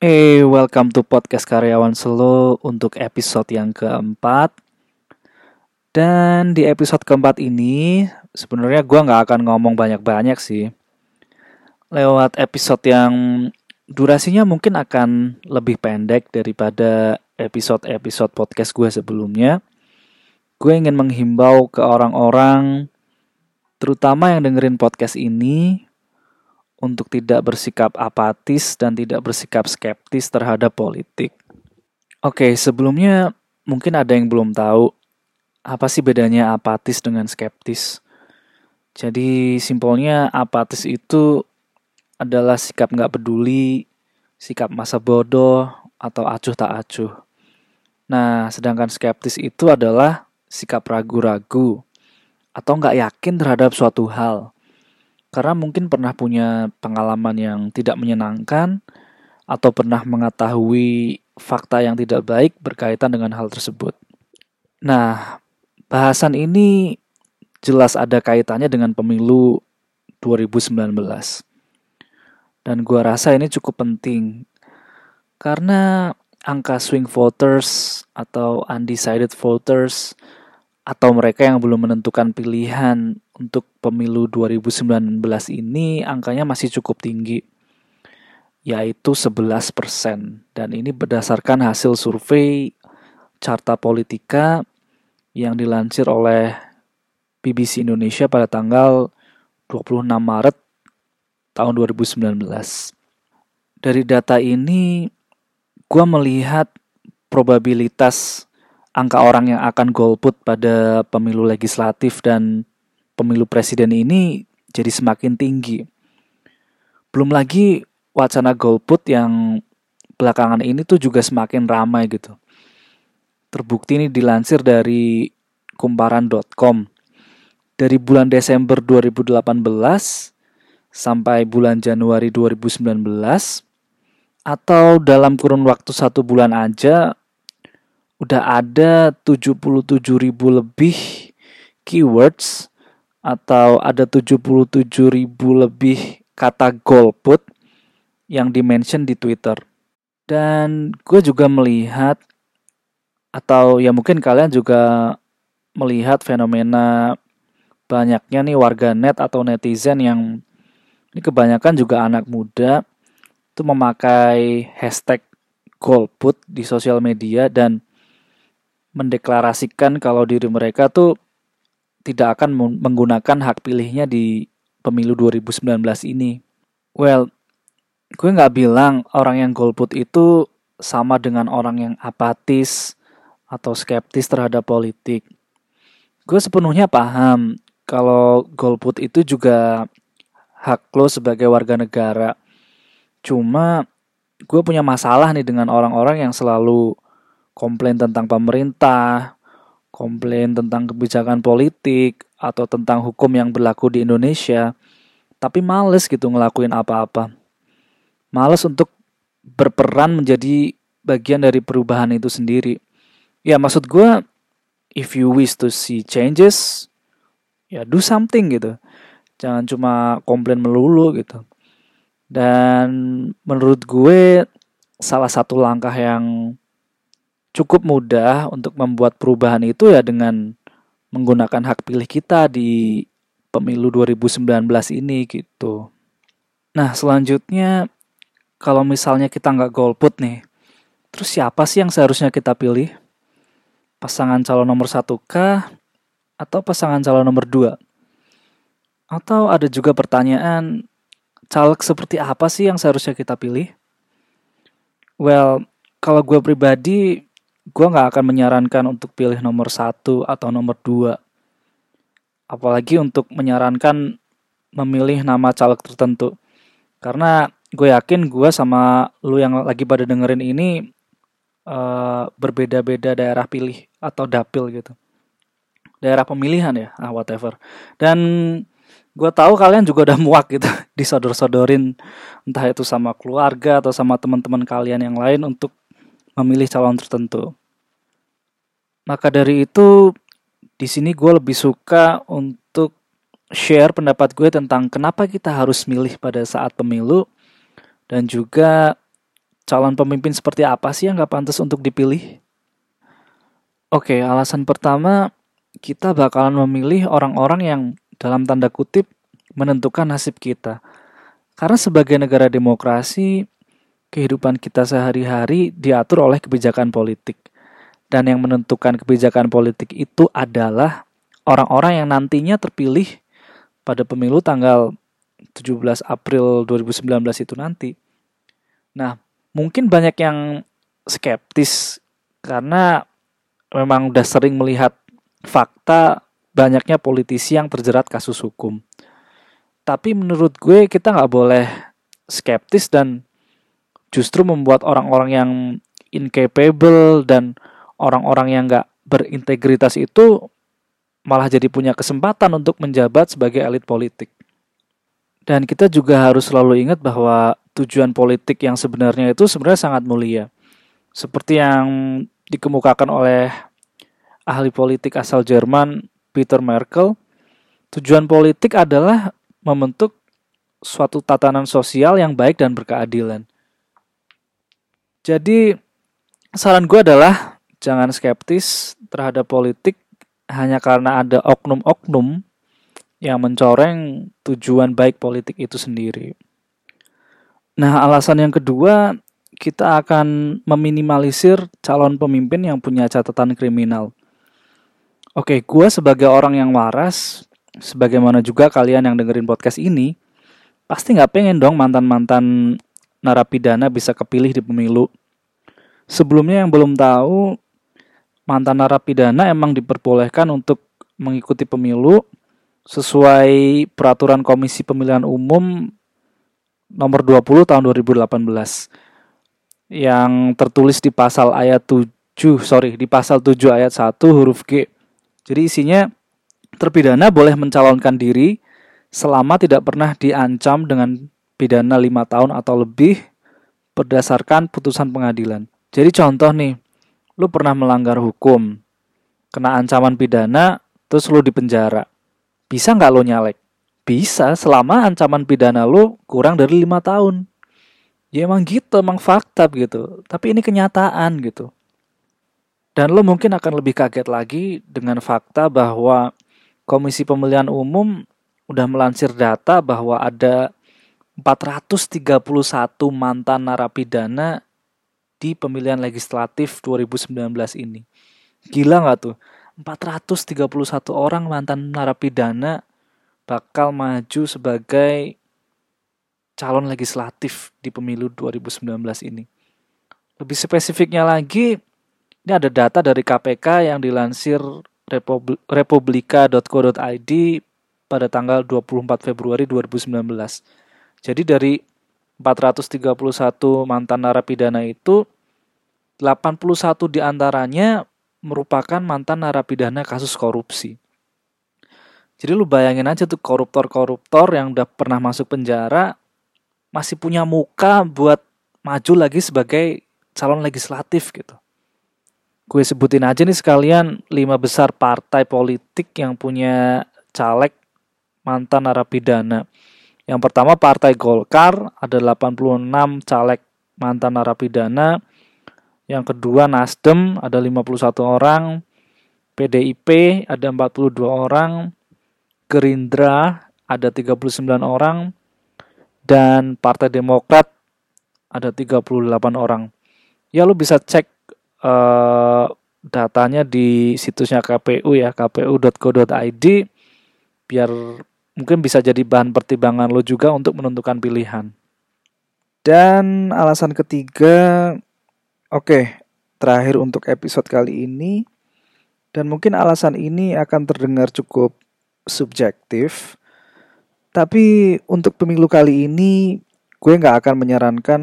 Hey, welcome to podcast karyawan solo untuk episode yang keempat. Dan di episode keempat ini, sebenarnya gue nggak akan ngomong banyak-banyak sih. Lewat episode yang durasinya mungkin akan lebih pendek daripada episode-episode podcast gue sebelumnya. Gue ingin menghimbau ke orang-orang, terutama yang dengerin podcast ini, untuk tidak bersikap apatis dan tidak bersikap skeptis terhadap politik. Oke, sebelumnya mungkin ada yang belum tahu apa sih bedanya apatis dengan skeptis. Jadi simpelnya apatis itu adalah sikap nggak peduli, sikap masa bodoh, atau acuh tak acuh. Nah, sedangkan skeptis itu adalah sikap ragu-ragu atau nggak yakin terhadap suatu hal karena mungkin pernah punya pengalaman yang tidak menyenangkan atau pernah mengetahui fakta yang tidak baik berkaitan dengan hal tersebut. Nah, bahasan ini jelas ada kaitannya dengan pemilu 2019. Dan gua rasa ini cukup penting karena angka swing voters atau undecided voters atau mereka yang belum menentukan pilihan untuk pemilu 2019 ini angkanya masih cukup tinggi yaitu 11% dan ini berdasarkan hasil survei Carta Politika yang dilansir oleh BBC Indonesia pada tanggal 26 Maret tahun 2019. Dari data ini, gue melihat probabilitas angka orang yang akan golput pada pemilu legislatif dan pemilu presiden ini jadi semakin tinggi. Belum lagi wacana golput yang belakangan ini tuh juga semakin ramai gitu. Terbukti ini dilansir dari kumparan.com. Dari bulan Desember 2018 sampai bulan Januari 2019 atau dalam kurun waktu satu bulan aja udah ada 77 ribu lebih keywords atau ada 77 ribu lebih kata golput yang dimention di Twitter. Dan gue juga melihat atau ya mungkin kalian juga melihat fenomena banyaknya nih warga net atau netizen yang ini kebanyakan juga anak muda itu memakai hashtag golput di sosial media dan mendeklarasikan kalau diri mereka tuh tidak akan menggunakan hak pilihnya di pemilu 2019 ini. Well, gue nggak bilang orang yang golput itu sama dengan orang yang apatis atau skeptis terhadap politik. Gue sepenuhnya paham kalau golput itu juga hak lo sebagai warga negara. Cuma gue punya masalah nih dengan orang-orang yang selalu komplain tentang pemerintah, komplain tentang kebijakan politik, atau tentang hukum yang berlaku di Indonesia, tapi males gitu ngelakuin apa-apa. Males untuk berperan menjadi bagian dari perubahan itu sendiri. Ya maksud gue, if you wish to see changes, ya do something gitu. Jangan cuma komplain melulu gitu. Dan menurut gue salah satu langkah yang cukup mudah untuk membuat perubahan itu ya dengan menggunakan hak pilih kita di pemilu 2019 ini gitu. Nah selanjutnya kalau misalnya kita nggak golput nih, terus siapa sih yang seharusnya kita pilih? Pasangan calon nomor satu kah? Atau pasangan calon nomor dua? Atau ada juga pertanyaan, caleg seperti apa sih yang seharusnya kita pilih? Well, kalau gue pribadi gue nggak akan menyarankan untuk pilih nomor satu atau nomor dua. Apalagi untuk menyarankan memilih nama caleg tertentu. Karena gue yakin gue sama lu yang lagi pada dengerin ini uh, berbeda-beda daerah pilih atau dapil gitu. Daerah pemilihan ya, ah whatever. Dan gue tahu kalian juga udah muak gitu disodor-sodorin entah itu sama keluarga atau sama teman-teman kalian yang lain untuk memilih calon tertentu. Maka dari itu di sini gue lebih suka untuk share pendapat gue tentang kenapa kita harus milih pada saat pemilu dan juga calon pemimpin seperti apa sih yang gak pantas untuk dipilih? Oke, alasan pertama kita bakalan memilih orang-orang yang dalam tanda kutip menentukan nasib kita. Karena sebagai negara demokrasi, kehidupan kita sehari-hari diatur oleh kebijakan politik. Dan yang menentukan kebijakan politik itu adalah orang-orang yang nantinya terpilih pada pemilu tanggal 17 April 2019 itu nanti. Nah, mungkin banyak yang skeptis karena memang udah sering melihat fakta banyaknya politisi yang terjerat kasus hukum. Tapi menurut gue kita nggak boleh skeptis dan justru membuat orang-orang yang incapable dan orang-orang yang nggak berintegritas itu malah jadi punya kesempatan untuk menjabat sebagai elit politik. Dan kita juga harus selalu ingat bahwa tujuan politik yang sebenarnya itu sebenarnya sangat mulia. Seperti yang dikemukakan oleh ahli politik asal Jerman Peter Merkel, tujuan politik adalah membentuk suatu tatanan sosial yang baik dan berkeadilan. Jadi saran gue adalah jangan skeptis terhadap politik hanya karena ada oknum-oknum yang mencoreng tujuan baik politik itu sendiri. Nah, alasan yang kedua kita akan meminimalisir calon pemimpin yang punya catatan kriminal. Oke, gue sebagai orang yang waras, sebagaimana juga kalian yang dengerin podcast ini, pasti nggak pengen dong mantan-mantan narapidana bisa kepilih di pemilu. Sebelumnya yang belum tahu, mantan narapidana emang diperbolehkan untuk mengikuti pemilu sesuai peraturan Komisi Pemilihan Umum nomor 20 tahun 2018 yang tertulis di pasal ayat 7, sorry, di pasal 7 ayat 1 huruf G. Jadi isinya terpidana boleh mencalonkan diri selama tidak pernah diancam dengan pidana 5 tahun atau lebih berdasarkan putusan pengadilan. Jadi contoh nih, lu pernah melanggar hukum, kena ancaman pidana, terus lu dipenjara. Bisa nggak lu nyalek? Bisa selama ancaman pidana lu kurang dari lima tahun ya emang gitu emang fakta gitu tapi ini kenyataan gitu dan lo mungkin akan lebih kaget lagi dengan fakta bahwa Komisi Pemilihan Umum udah melansir data bahwa ada 431 mantan narapidana di pemilihan legislatif 2019 ini. Gila nggak tuh? 431 orang mantan narapidana bakal maju sebagai calon legislatif di pemilu 2019 ini. Lebih spesifiknya lagi, ini ada data dari KPK yang dilansir republika.co.id pada tanggal 24 Februari 2019. Jadi dari 431 mantan narapidana itu 81 di antaranya merupakan mantan narapidana kasus korupsi. Jadi lu bayangin aja tuh koruptor-koruptor yang udah pernah masuk penjara masih punya muka buat maju lagi sebagai calon legislatif gitu. Gue sebutin aja nih sekalian lima besar partai politik yang punya caleg mantan narapidana. Yang pertama Partai Golkar ada 86 caleg mantan narapidana. Yang kedua Nasdem ada 51 orang. PDIP ada 42 orang. Gerindra ada 39 orang dan Partai Demokrat ada 38 orang. Ya lu bisa cek uh, datanya di situsnya KPU ya, kpu.go.id biar mungkin bisa jadi bahan pertimbangan lo juga untuk menentukan pilihan. Dan alasan ketiga, oke, okay, terakhir untuk episode kali ini dan mungkin alasan ini akan terdengar cukup subjektif tapi untuk pemilu kali ini gue nggak akan menyarankan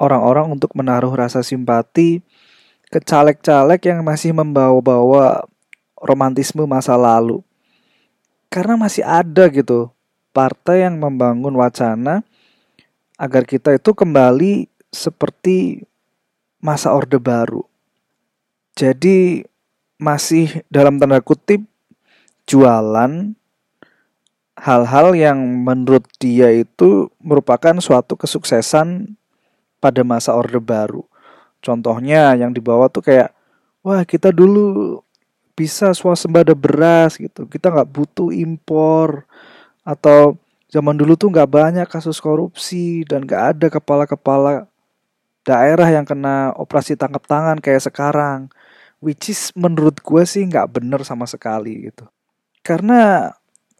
orang-orang untuk menaruh rasa simpati ke caleg-caleg yang masih membawa-bawa romantisme masa lalu. Karena masih ada gitu partai yang membangun wacana agar kita itu kembali seperti masa Orde Baru. Jadi masih dalam tanda kutip jualan hal-hal yang menurut dia itu merupakan suatu kesuksesan pada masa Orde Baru. Contohnya yang dibawa tuh kayak, wah kita dulu bisa swasembada beras gitu, kita nggak butuh impor. Atau zaman dulu tuh nggak banyak kasus korupsi dan nggak ada kepala-kepala daerah yang kena operasi tangkap tangan kayak sekarang. Which is menurut gue sih nggak bener sama sekali gitu. Karena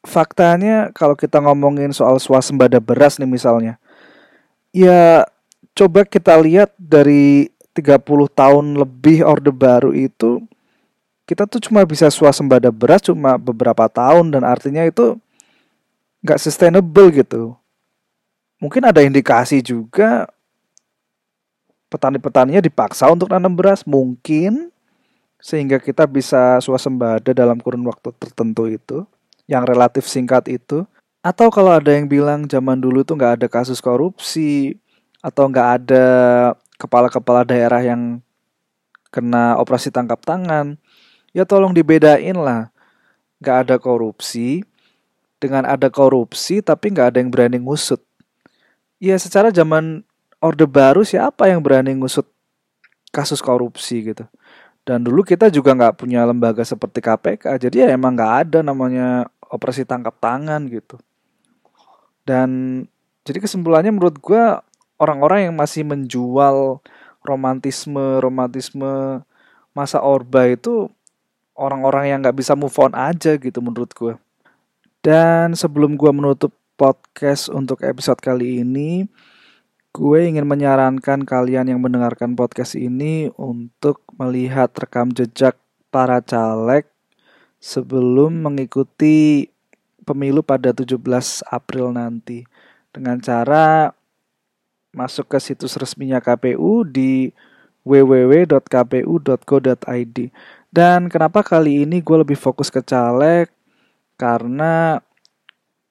faktanya kalau kita ngomongin soal swasembada beras nih misalnya ya coba kita lihat dari 30 tahun lebih orde baru itu kita tuh cuma bisa swasembada beras cuma beberapa tahun dan artinya itu nggak sustainable gitu. Mungkin ada indikasi juga petani-petaninya dipaksa untuk nanam beras mungkin sehingga kita bisa swasembada dalam kurun waktu tertentu itu yang relatif singkat itu atau kalau ada yang bilang zaman dulu tuh nggak ada kasus korupsi atau nggak ada kepala-kepala daerah yang kena operasi tangkap tangan ya tolong dibedain lah nggak ada korupsi dengan ada korupsi tapi nggak ada yang berani ngusut. Ya secara zaman Orde Baru siapa yang berani ngusut kasus korupsi gitu. Dan dulu kita juga nggak punya lembaga seperti KPK, jadi ya emang nggak ada namanya operasi tangkap tangan gitu. Dan jadi kesimpulannya menurut gue orang-orang yang masih menjual romantisme romantisme masa Orba itu orang-orang yang nggak bisa move on aja gitu menurut gue. Dan sebelum gue menutup podcast untuk episode kali ini, gue ingin menyarankan kalian yang mendengarkan podcast ini untuk melihat rekam jejak para caleg sebelum mengikuti pemilu pada 17 April nanti dengan cara masuk ke situs resminya KPU di www.kpu.go.id. Dan kenapa kali ini gue lebih fokus ke caleg? karena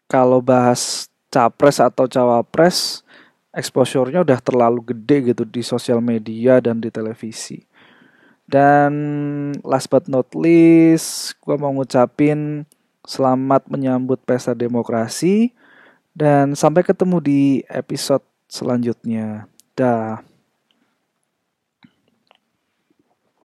kalau bahas capres atau cawapres exposure-nya udah terlalu gede gitu di sosial media dan di televisi. Dan last but not least, gue mau ngucapin selamat menyambut pesta demokrasi dan sampai ketemu di episode selanjutnya. Dah.